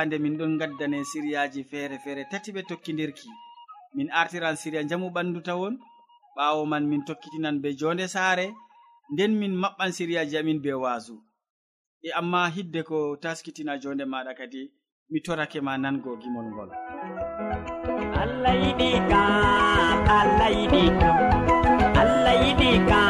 yewande min ɗon gaddane siriyaji feere feere tati ɓe tokkidirki min artiran siriya jamu ɓandu tawon ɓawo man min tokkitinan be jonde saare nden min maɓɓan siriyaji amin be waasu. E amma hidde ko taskitina jonde maɗa kadi mi torake ma nango gimol ngol. Allah yiɗi ka allah yiɗi ka allah yiɗi ka.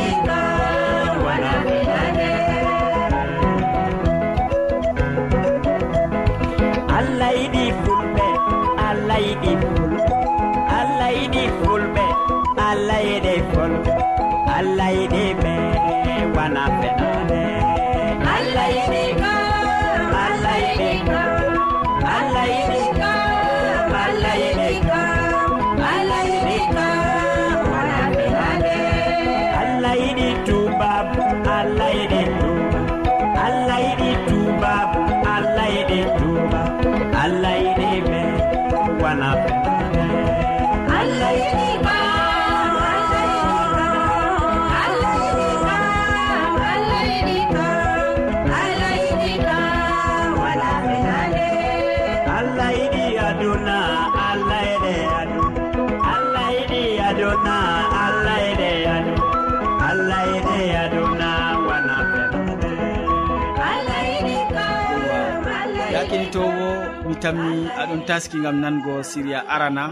tammi aɗon taski gam nango siriya arana.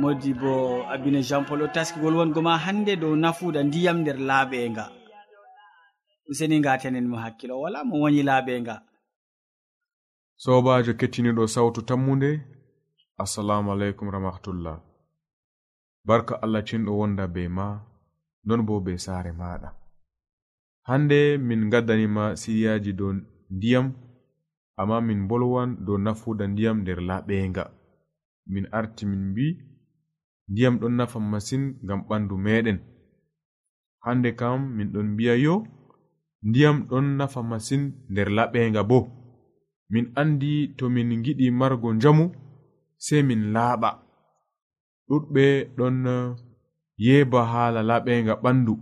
Modi bo abine jean paul o taskigol wongo ma hande dow nafuda ndiyam nder laaɓenga. Useni gatenen mo hakkilo wala mo woni laaɓenga. Sobajo kettiniɗo sawtu tammude assalamu aleykum rahmatullah. Barka allah cinɗo wonda be ma non bo be saare maɗa. Hande min gaddanima siriyaji dow ndiyam amma min bolwan dow nafuda ndiyam nder laɓenga. Min arti min mbi ndiyam ɗon nafa masin ngam ɓandu meɗen. Hande kam min ɗon mbiya yo ndiyam ɗon nafa masin nder laɓenga bo. Min andi to min giɗi margo njamu sei min laaɓa ɗuɗɓe ɗon eh, yeeba haala laɓenga ɓandu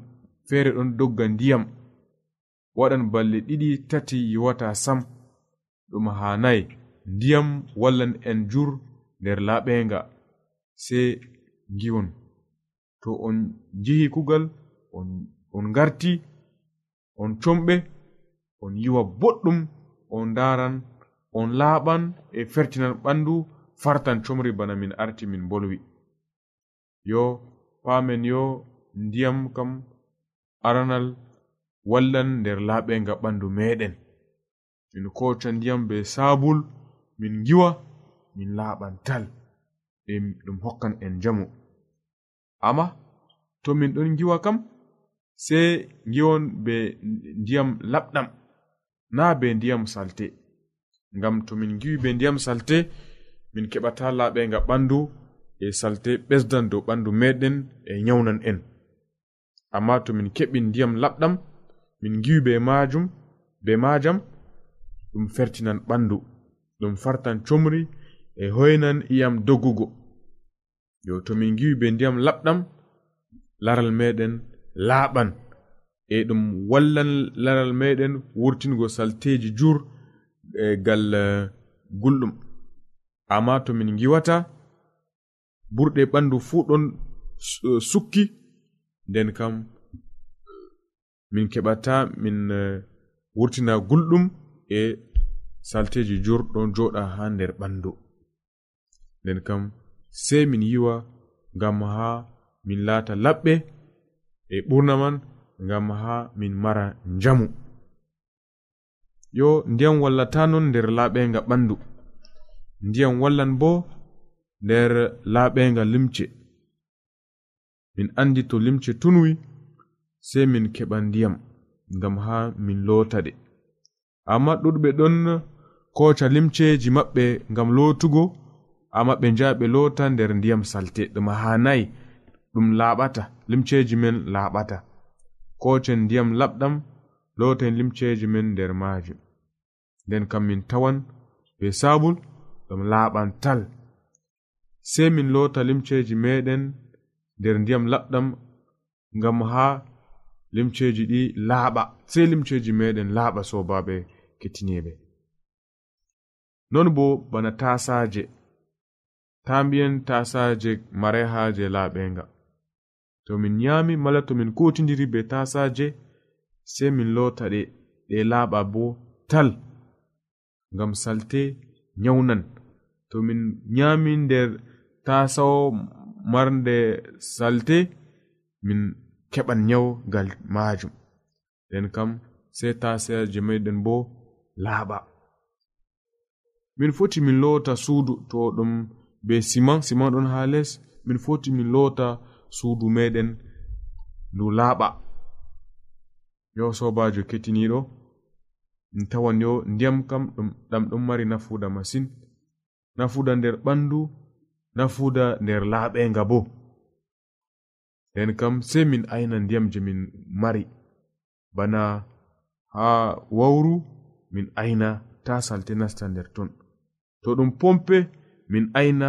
feere ɗon dogga ndiyam. Waɗan balɗe ɗiɗi tati yiwata sam. ɗum hanayi ndiyam wallan en jur nder laɓenga sey ngiwon. To on njihi kugal on, on garti on comɓe on yiwa boɗɗum on ndaran on laaɓan e fertinan ɓandu fartan comri bana min arti min bolwi. Yo paamen yo ndiyam kam aranal wallan nder laaɓenga ɓandu meɗen. min kocca ndiyam be sabul min giwa min laaɓan tal ɗum hokkan en jamu amma to min ɗon giwa kam sei giwon be ndiyam laɓɗam na be ndiyam salte. Ngam to min giwi be ndiyam salte min keɓata laaɓenga ɓandu e salte ɓesdan dow ɓandu meɗen e nyawnan en. Amma to min keɓi ndiyam laɓɗam min giwi be majum be majam ɗum fertinan ɓandu ɗum fartan comri e hoynan iyam doggugo. Yo to min giwi be ndiyam laɓɗam laral meɗen laaɓan. E ɗum wallan laral meɗen wurtingo salteji jur e gal e, gulɗum. Amma to min giwata burɗe ɓandu fuu ɗon sukki nden kam min keɓata min e, wurtina gulɗum e salteji jurɗon joɗa ha nder ɓandu. Nden kam sei min yiwa ngam ha min laata laɓɓe e ɓurna man ngam ha min mara njamu. Yo ndiyam wallata non nder laaɓenga ɓandu ndiyam wallan bo nder laaɓenga limce. Min andi to limce tunwi sei min keɓa ndiyam ngam ha min loota ɗe amma ɗuɗɓe ɗon koca limceji maɓɓe ngam lootugo amma ɓe njaha ɓe loota nder ndiyam salte. Ɗum hanayi ɗum laaɓata limceji men laaɓata. Kocen ndiyam laɓɗam looten limceji men nder maajum. Nden kam min tawan be sabul ɗum laaɓan tal. Sei min loota limceji meɗen nder ndiyam laɓɗam ngam ha limceji ɗi laaɓa sei limceji meɗen laaɓa sobaɓe ketiniɓe non bo bana tasaje ta mbiyen tasaje mare haje laaɓenga. To min nyami mala to min kotidiri be tasaje sei min lota ɗe ɗe laaɓa bo tal ngam salte nyaunan to min nyami nder tasawo marnde salte min keɓan nyau gal majum nden kam sei tasaje meɗen bo laaɓa. min foti min loota suudu to ɗum be siman siman ɗon ha les. Min foti min loota suudu meɗen ndu laaɓa. Yo sobajo kettiniɗo min tawan yo ndiyam kam ɗum ɗam ɗon mari nafuda masin. Nafuda nder ɓandu nafuda nder laaɓenga bo nden kam sei min aina ndiyam je min mari. Bana ha wawru min aina ta salte nasta nder ton. to ɗum pompe min aina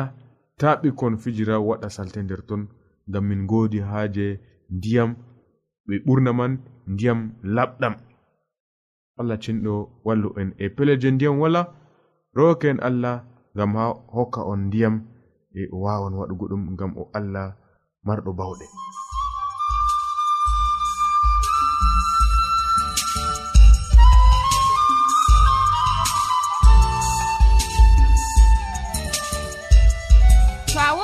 ta ɓikkon fijira waɗa salte nder ton ngam min godi haaje ndiyam ɓe ɓurna man ndiyam laɓɗam. Allah cinɗo wallu en. E pele je ndiyam wala roke en allah ngam ha hokka on ndiyam e o wawan waɗugo ɗum ngam o allah marɗo bawɗe.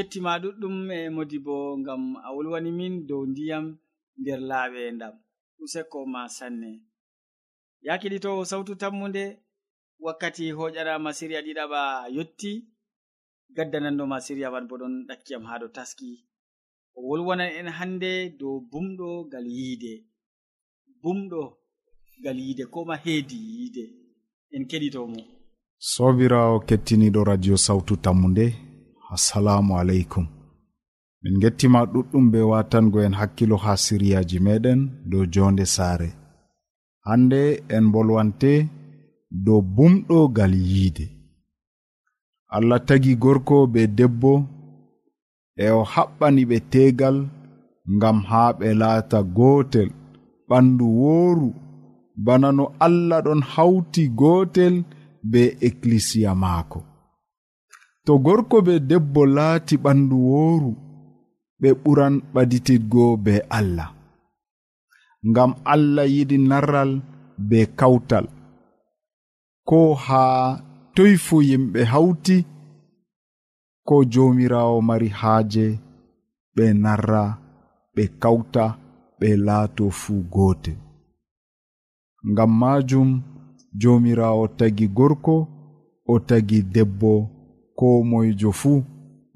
gettima ɗuɗɗum e modi bo ngam a wolwani min dow ndiyam nder laaɓe ndam. Useko ma sanne. Ya kiɗitowo sawtu tammude wakkati hoƴanama siriya ɗiɗaɓa yotti gaddananɗoma siriya man bo ɗon ɗakkiyam ha dow taski. O wolwanan en hannde dow bumɗo ngal yiide bumɗo ngal yiide ko ma heedi yiide. En keɗitomo. Sobirawo kettiniɗo radio sawtu tammu nde assalamu aleykum min gettima ɗuɗɗum be watango en hakkilo ha siriyaji meɗen dow jonde saare. Hande en bolwante dow bumɗogal yiide. Allah tagi gorko be debbo e o haɓɓani ɓe tegal ngam haa ɓe laata gootel ɓandu wooru bana no allah ɗon hawti gootel be eklisiya maako. to gorko be debbo laati ɓandu wooru ɓe ɓuran ɓaditidgo be allah. Ngam allah yiɗi narral be kawtal. Ko haa toy fuu yimɓe hawti ko joomiraawo mari haaje ɓe narra ɓe kawta ɓe laato fuu gootel. Ngam maajum joomiraawo tagi gorko o tagi debbo ko moyjo fuu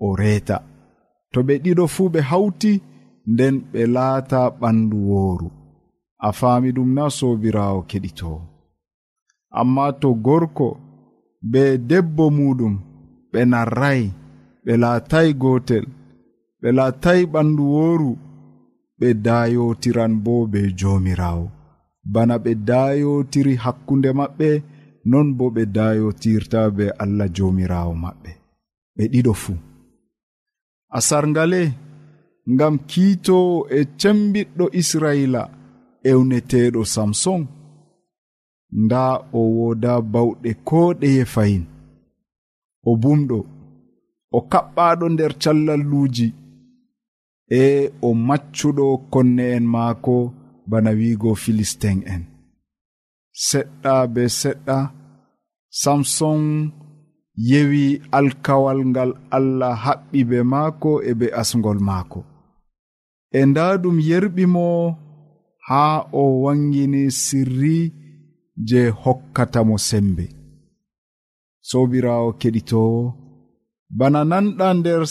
o reeta. To ɓe ɗiɗo fuu ɓe hawti nden ɓe laata ɓandu wooru. A faami ɗum na sobiraawo keɗitoo. Amma to gorko be debbo muɗum ɓe narray ɓe laatay gotel ɓe laatay ɓandu wooru ɓe daayotiran bo be joomiraawo. Bana ɓe daayotiri hakkunde maɓɓe non bo ɓe dayotirta be allah jomirawo maɓɓe. Ɓe ɗiɗo fuu asarngale ngam kiitowo e cembiɗɗo israila ewneteɗo samson nda o woda bawɗe ko ɗeye fayin. O bumɗo o kaɓɓaɗo nder callalluji e o maccuɗo konne'en maako bana wiigo filistin en. seɗɗa be seɗɗa. Samson yewi alkawal ngal allah haɓɓi be maako e be asgol maako. E nda ɗum yerɓi mo haa o wangini sirri je hokkata mo sembe. Sobirawo keɗitowo bana nanɗa nder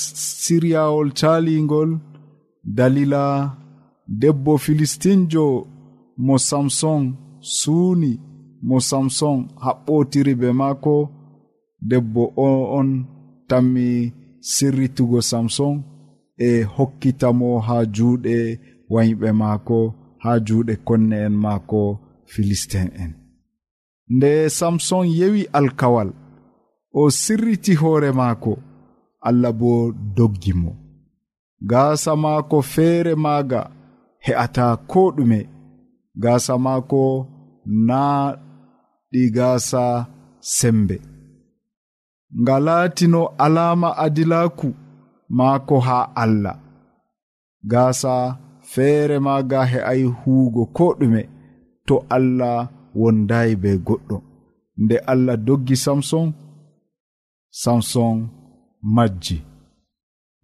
siryawol calingol dalila debbo filistinjo mo samson suuni mo samson haɓɓotiri be maako debbo o on tammi sirritugo samson e hokkitamo ha juuɗe wayɓe maako ha juuɗe konne en maako filistin en nde samson yewi alkawal o sirriti hoore maako allah bo doggi mo. Gaasa maako feere maaga he'ata ko ɗume. Gaasa maako na ɗi gasa sembe. Nga laatino alama adilaku maako haa allah. Gaasa feere maaga he'ay huugo ko ɗume to allah wondayi be goɗɗo. Nde allah doggi samson samson majji.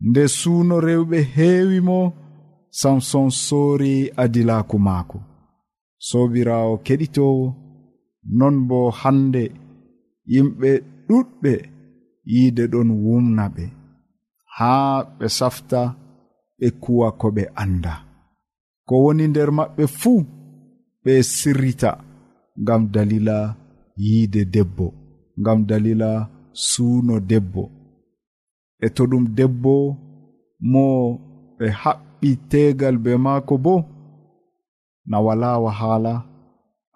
Nde suuno rewɓe heewi mo samson soori adilaku maako. sobirawo keɗitowo non bo hande yimɓe ɗuɗɓe yiide ɗon wumna ɓe. Haa ɓe safta ɓe kuwa ko ɓe anda ko woni nder maɓɓe fuu ɓe sirrita ngam dalila yiide debbo ngam dalila suuno debbo. E to ɗum debbo mo ɓe haɓɓi tegal be maako boo na wala wahala.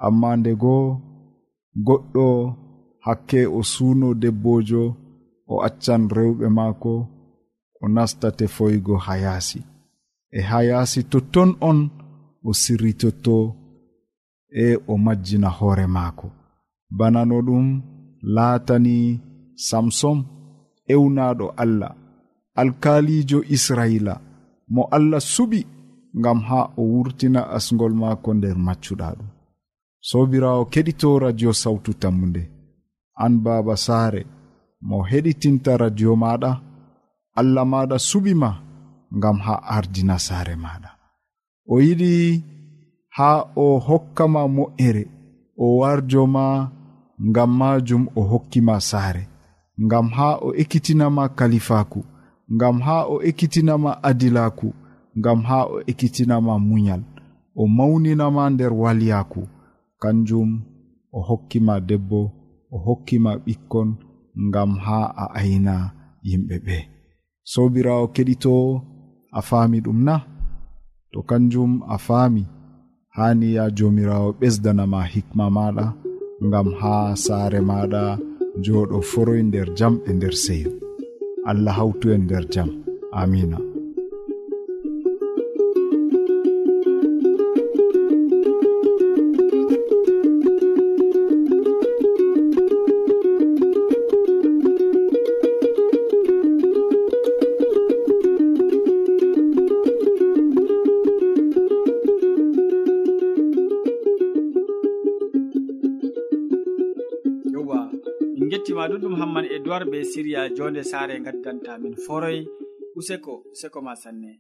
Amma nde goo goɗɗo hakke o suuno debbojo o accan rewɓe maako o nastate foygo ha yaasi. E ha yaasi totton on o sirritotto e o majjina hoore maako. Bana no ɗum laatani samsom ewnaɗo allah. Alkalijo israila mo allah suɓi. ngam ha o wurtina asgol maako nder maccuɗa ɗum. Sobirawo keɗito radio sawtu tammude an baba saare mo heɗitinta radio maɗa allah maɗa suɓima ngam ha ardina saare maɗa o yiɗi ha o hokkama mo'ere o warjoma ngam majum o hokkima saare. Ngam ha o ekkitinama kalifaku ngam ha o ekkitinama adilaku ngam ha o ekkitinama munyal o mawninama nder walyaku kanjum o hokkima debbo o hokkima ɓikkon ngam ha a ayna yimɓe ɓe. Sobirawo keɗito a faami ɗum na? To kanjum a faami hani ya jomirawo ɓesdanama hikma maɗa ngam ha saare maɗa joɗo foroy nder jam e nder seyo allah hawtu en nder jam. Amina. be siriya jonde saare gaddantamin foroy. Useko seko ma sanne.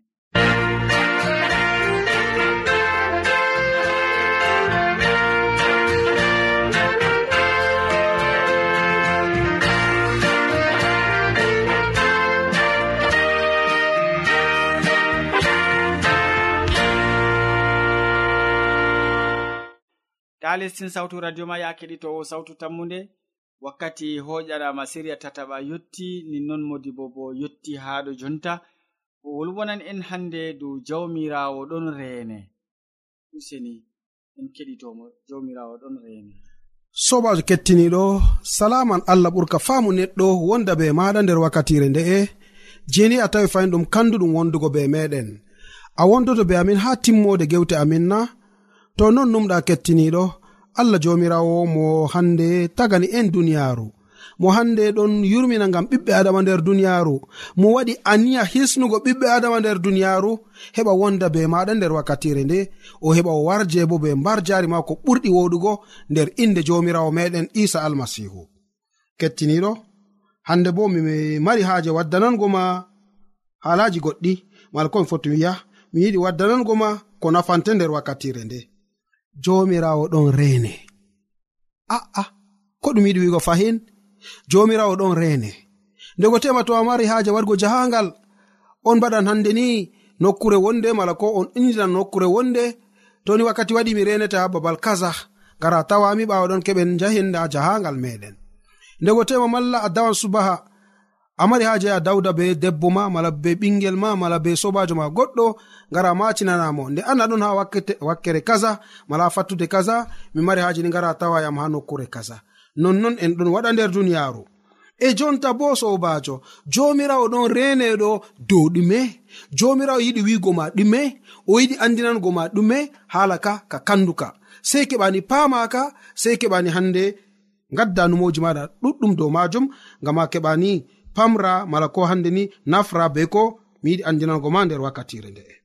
Ta lestin sawtu radio ma ya keɗitowo sawtu tammude wakkati hoƴanama siriya tataɓa yetti ninnon modi bo bo yetti ha ɗo jonta. O wolwonan en hande dow jawmirawo ɗon reene useni en keɗitomo jawmirawo ɗon reene sobajo kettiniɗo salaman allah ɓurka faamu neɗɗo wonda be maɗa nder wakkatire nde'e jeni a tawi fayin ɗum kanduɗum wondugo be meɗen. A wondoto be amin ha timmode gewte amin na. To non numɗa kettiniɗo allah jomirawo mo hande tagani en duniyaru mo hande ɗon yurmina gam ɓiɓɓe adama nder duniyaru mo waɗi aniya hisnugo ɓiɓɓe adama nder duniyaru heɓa wonda be maɗa nder wakkatire nde. O heɓa o warje bo be mbar jari ma ko ɓurɗi woɗugo nder inde jomirawo meɗen isa almasihu. Kettiniɗo hande bo mi mari haaje waddanango ma haalaji goɗɗi mala komi foti wiya mi yiɗi waddanango ma ko nafante nder wakkatire nde. jomirawo ɗon rene. A'a ko ɗum yiɗi wigo fahin? Jomirawo ɗon reene ndego tema to a mari haaje waɗgo jahangal on mbaɗan hande ni nokkure wonde mala ko on injinan nokkure wonde toni wakkati waɗi mi renete ha babal kaza ngara tawami ɓawa ɗon keɓen jahinda jahangal meɗen. Ndego tema malla a dawan subaha a mari haaje a dawda be debbo ma mala be ɓingel ma mala be sobajo ma goɗɗo ngara macinanamo. Nde anda ɗon ha wakkere kaza mala fattude kaza mi mari haji ni ngara tawayam ha nokkure kaza. Nonnon en ɗon waɗa nder duniyaru e jonta bo sobajo jomirawo ɗon reneɗo dow ɗume jomirawo yiɗi wigo ma ɗume o yiɗi andinango ma ɗume haala ka ka kanduka. Sei keɓani pamaka sei keɓani hande gadda numoji maɗa ɗuɗɗum dow majum ngam a keɓani pamra mala ko hande ni nafra be ko mi yiɗi andinango ma nder wakkatire nde'e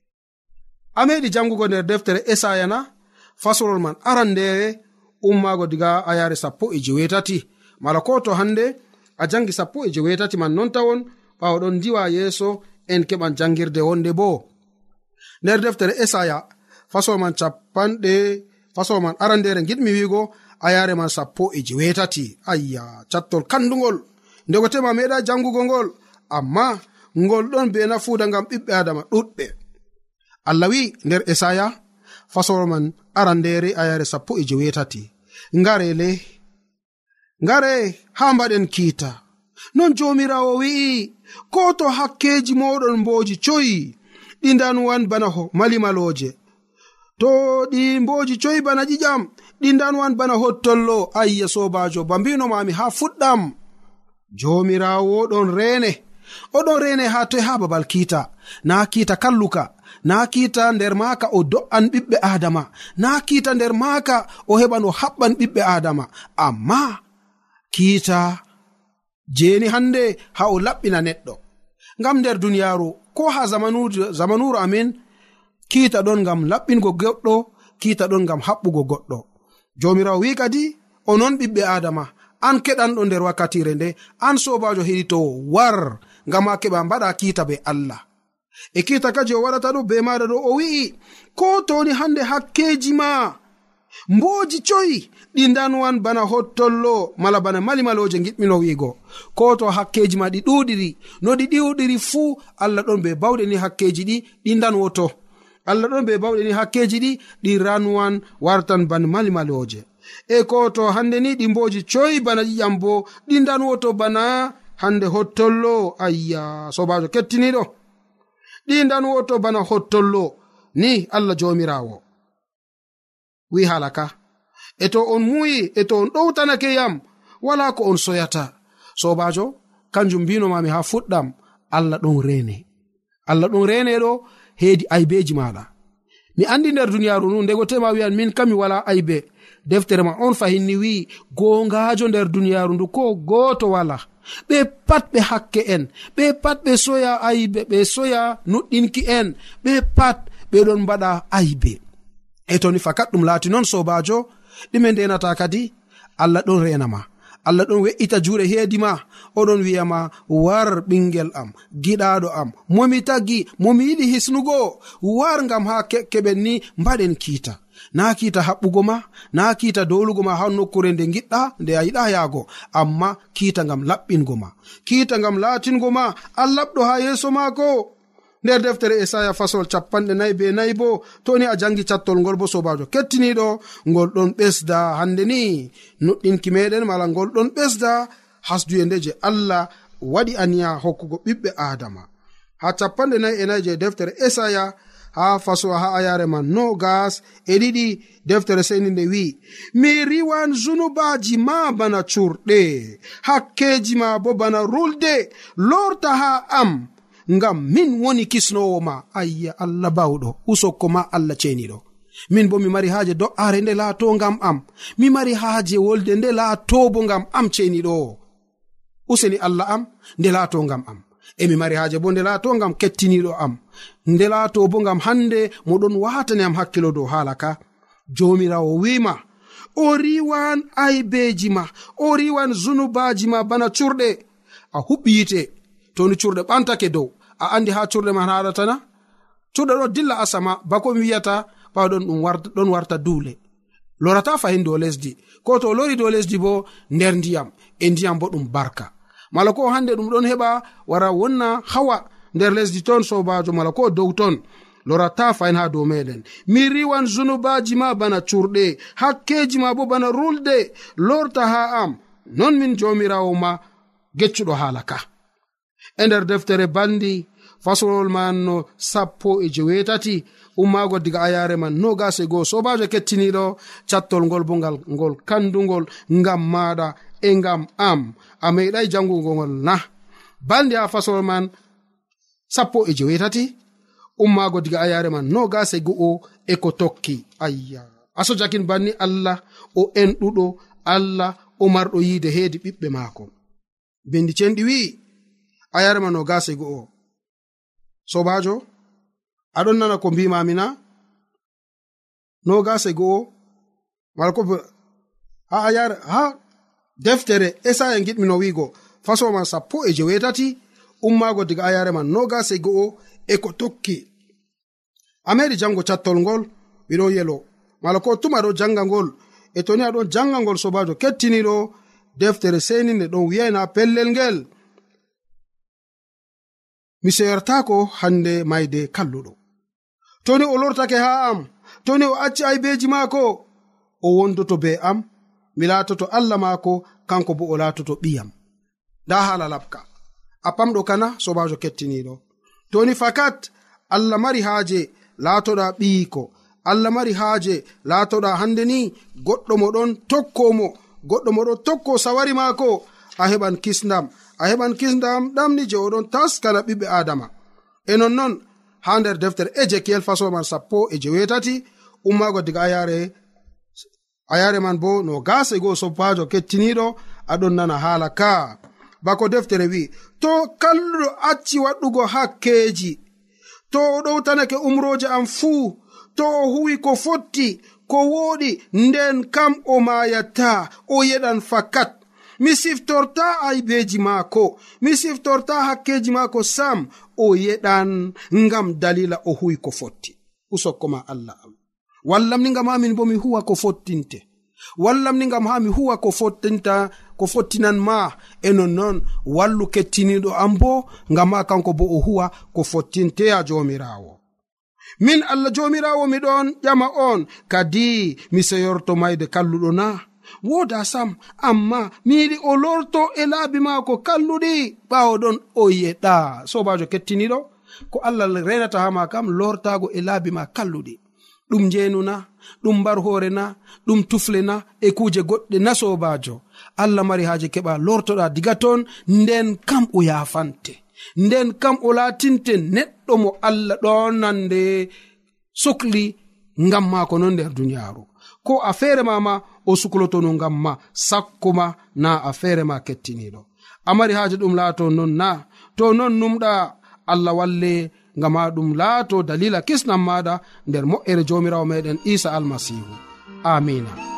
a meɗi jangugo nder deftere esaya na fasolol man aran ndere ummaago diga ayare sappo e jewetati. Mala ko to hande a jangi sappo e jewetati man non tawon ɓawo ɗon diwa yeeso en keɓan jangirde wonde bo. Nder deftere esaya fasol man capanɗe fasol man aran ndere giɗmi wiigo ayare man sappo e jewetati. Ayya cattol kandugol nde gotema meeɗa jangugo ngol amma ngol ɗon be nafuuda ngam ɓiɓɓe adama ɗuɗɓe. Allah wi nder esaya fasoro man arandere ayare sappo e jewetati ngarele ngare ha mbaɗen kiita. Non jomirawo wi'i ko to hakkeji moɗon mboji coyi ɗi danwan bana malimaloje to ɗi mboji coyi bana ƴiƴam ɗi danwan bana hottollo ayya sobajo ba mbinomami ha fuɗɗam. jomirawo ɗon rene oɗon rene ha toy ha babal kiita. Na kiita kalluka na kiita nder maka o do'an ɓiɓɓe adama na kiita nder maka o heɓan o haɓɓan ɓiɓɓe adama amma kiita jeni hande ha o laɓɓina neɗɗo. Ngam nder duniyaru ko ha zamanuru amin kiita ɗon ngam laɓɓingo goɗɗo kiita ɗon ngam haɓɓugo goɗɗo. Jomirawo wi kadi onon ɓiɓɓe adama an keɗanɗo nder wakkatire nde an sobajo heɗitowo war ngam a keɓa mbaɗa kiita be allah. E kiita kaji o waɗata ɗo be maɗa ɗo o wi'i ko toni hande hakkeji ma? Mboji coyi ɗi danwan bana hottollo mala bana malimaloje giɗmino wi'igo. Ko to hakkeji ma ɗi ɗuɗiri no ɗi ɗiwɗiri fuu allah ɗon be bawɗe ni hakkeji ɗi ɗi danwoto allah ɗon be bawɗe ni hakkeji ɗi ɗi ranwan wartan ban malimaloje e ko to hande ni ɗi mboji coyi bana ƴiƴam bo ɗi danwoto bana hande hottollo. Ayya sobajo kettiniɗo. Ɗi danwoto bana hottollo. Ni allah jomirawo. Wi halaka. E to on muyi e to on ɗowtanake yam wala ko on soyata. Sobajo kanjum mbinomami ha fuɗɗam allah ɗon rene. Allah ɗon reneɗo heedi aybeji maɗa. Mi andi nder duniyaru nu ndego tema wiyan min kam mi wala aybe. deftere ma on fahinni wi'i gongajo nder duniyaru ndu ko goto wala. Ɓe pat ɓe hakke en ɓe pat ɓe soya aybe ɓe soya nuɗɗinki en ɓe pat ɓe ɗon mbaɗa aybe. E toni fakat ɗum laati noon sobajo ɗume ndenata kadi allah ɗon renama allah ɗon we'ita juuɗe heedi ma. Oɗon wiyama war ɓingel am giɗaɗo am momi taggi momi yiɗi hisnugo. War ngam ha keɓen ni mbaɗen kiita. na kiita haɓɓugo ma na kiita dowlugo ma ha nokkure nde giɗɗa nde a yiɗa yaago. Amma kiita ngam laɓɓingo ma. Kiita ngam laatingo ma allaɓɗo ha yeeso maako. Nder deftere esaya fasol capanɗe nayi be nayi bo toni a jangi cattol ngol bo sobajo kettiniɗo ngol ɗon ɓesda hande ni. Nuɗɗinki meɗen mala ngol ɗon ɓesda hasduye nde je allah waɗi aniya hokkugo ɓiɓɓe adama ha capanɗe nayi e nayi je deftere esaya ha fasowa ha ayare man no gas e ɗiɗi deftere seni nde wi'i mi riwan zunubaji ma bana curɗe hakkeji ma bo bana rulde lorta ha am ngam min woni kisnowo ma. Ayya allah bawɗo usokko ma allah ceniɗo. Min bo mi mari haaje do'are nde laato ngam am. Mi mari haaje wolde nde laato bo ngam am ceniɗo. Useni allah am nde laato ngam am. Emi mari haaje bo nde laato ngam kettiniɗo am. nde laato bo ngam hande moɗon watani am hakkilo dow haala ka. Jomirawo wima o riwan aybeji ma o riwan zunubaji ma bana curɗe a huɓɓi yite toni curɗe ɓantake dow a andi ha curɗe man haɗatana curɗe ɗo dilla asama bako mi wiyata ɓawɗon ɗum ɗon warta duule. Lorata fahin dow lesdi ko to lori dow lesdi bo nder ndiyam e ndiyam bo ɗum barka. Mala ko hande ɗum ɗon heɓa wara wonna hawa nder lesdi ton sobajo mala ko dow ton lorata fayin ha dow meɗen. Mi riwan zunubaji ma bana curɗe hakkeji ma bo bana rulde lorta ha am non min jomirawo ma geccuɗo hala ka. E nder deftere bandi fasolol man no sappo e jewetati ummago diga ayare man no gase goo sobajo kettiniɗo cattol ngol bo ngal ngol kandugol ngam maɗa e ngam am. A meɗai jangugo ngol na bandi ha fasolol man sappo e jewetati ummaago diga ayare man no gase go'o e ko tokki. Ayya. Aso jakin banni allah o enɗuɗo allah o marɗo yiide heedi ɓiɓɓe maako. Bindi cenɗi wi'i ayare ma no gase go'o sobajo aɗon nana ko mbimamina no gase go'o mala ko ha ayare ha deftere esaya giɗmi giɗmino wiigo. Fasoma sappo e jewetati ummaago diga ayare man. Nogas e go'o e ko tokki. A jango cattol ngol miɗon yelo. Mala ko tuma ɗo janga ngol e toni aɗon janga ngol sobajo kettiniɗo deftere seni nde ɗon wiyayna pellel ngel. Mi seyartako hande mayde kalluɗo. Toni o lortake ha am toni o acci aybeji maako o wondoto be am mi latoto allah maako kanko bo o latoto ɓiyam. Nda hala labka. a pamɗo kana sobajo kettiniɗo. Toni fakat allah mari haaje laatoɗa ɓiyiko allah mari haaje laatoɗa hande ni goɗɗo moɗon tokkomo. Goɗɗo moɗon tokko sawari maako a heɓan kisdam a heɓan kisdam ɗamni je oɗon taskala ɓiɓɓe adama e nonnon ha nder deftere ejekiel fasoman sappo e jewetati ummago diga ayare ayare man bo no gase goo sobajo kettiniɗo aɗon nana haala ka bako deftere wi'i to kalluɗo acci waɗɗugo hakkeeji to o ɗowtanake umroje am fuu to o huwi ko fotti ko woɗi nden kam o mayatta o yeɗan fakat mi siftorta aybeji maako mi siftorta hakkeji maako sam o yeɗan ngam dalila o huwi ko fotti. Usokko ma allah am. Wallamni ngam amin bo mi huwa ko fottinte wallamni ngam ha mi huwa ko fottinta ko fottinan ma e nonnon wallu kettiniɗo am bo ngam ha kanko bo o huwa ko fottinteya jomirawo. Min allah jomirawo miɗon ƴama on kadi mi seyorto mayde kalluɗo na. Woda sam amma mi yiɗi o lorto e laabi maako kalluɗi ɓawoɗon o yeɗa. Sobajo kettiniɗo ko allah renata ha ma kam lortago e laabi ma kalluɗi. Ɗum njenuna ɗum mbar hoore na ɗum tufle na e kuuje goɗɗe na sobajo allah mari haaje keɓa lortoɗa. Diga toon nden kam o yafante nden kam o latinte neɗɗo mo allah ɗonande sukli ngam mako non nder duniyaru ko a feere mama o suklotono ngam ma sakkoma na a feere ma kettiniɗo amari haaje ɗum laato non na. To non numɗa allah walle ngam ha ɗum laato dalila kisnam maɗa nder moƴƴere jomirawo meɗen isa almasihu. Amina.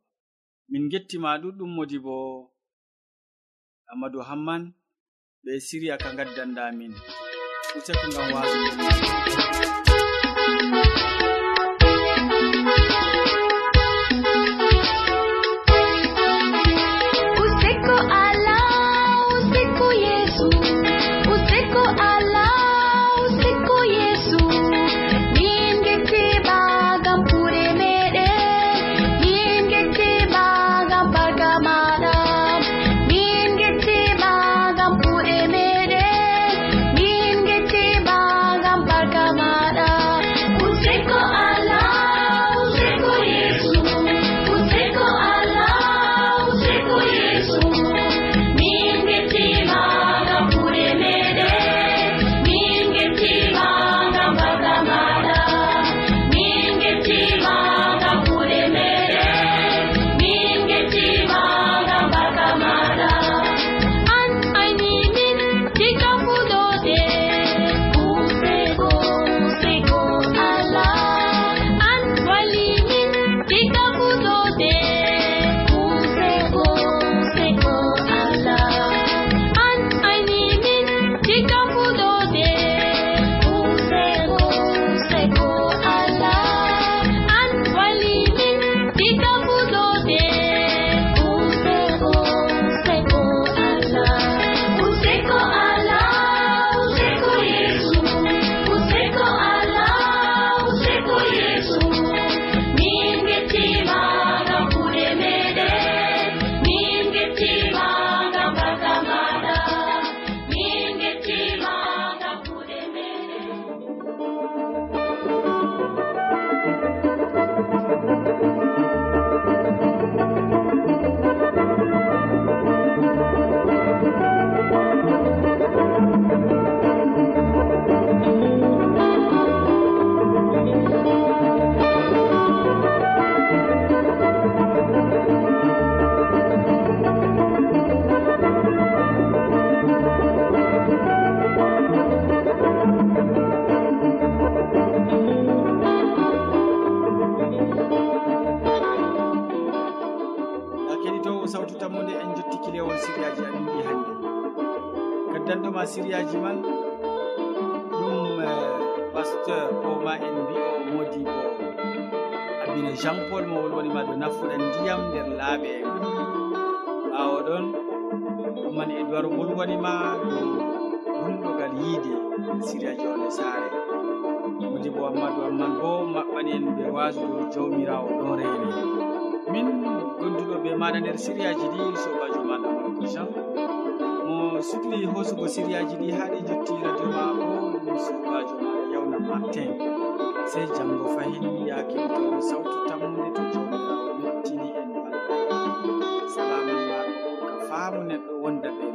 min gettima ɗuɗɗum modi bo amadou hamman ɓe siriya ka gaddanɗamin useko ngam wasu. siriya jonde saare. Mudibo ammadou amman bo maɓɓani en ɓe wasdu jawmirawo ɗo reyni min gonduɗo ɓe maɗa nder siriyaji ɗi sobajo maɗa marko jean. Mo sukli hosugo siriyaji ɗi haɗi jotti radio ma bo ɗum sobajo maɗa yawna martin sey jango fahin yakito sawtu tammude to jawmirawo mettini en salaman ma ka faamu neɗɗo wonda ɓe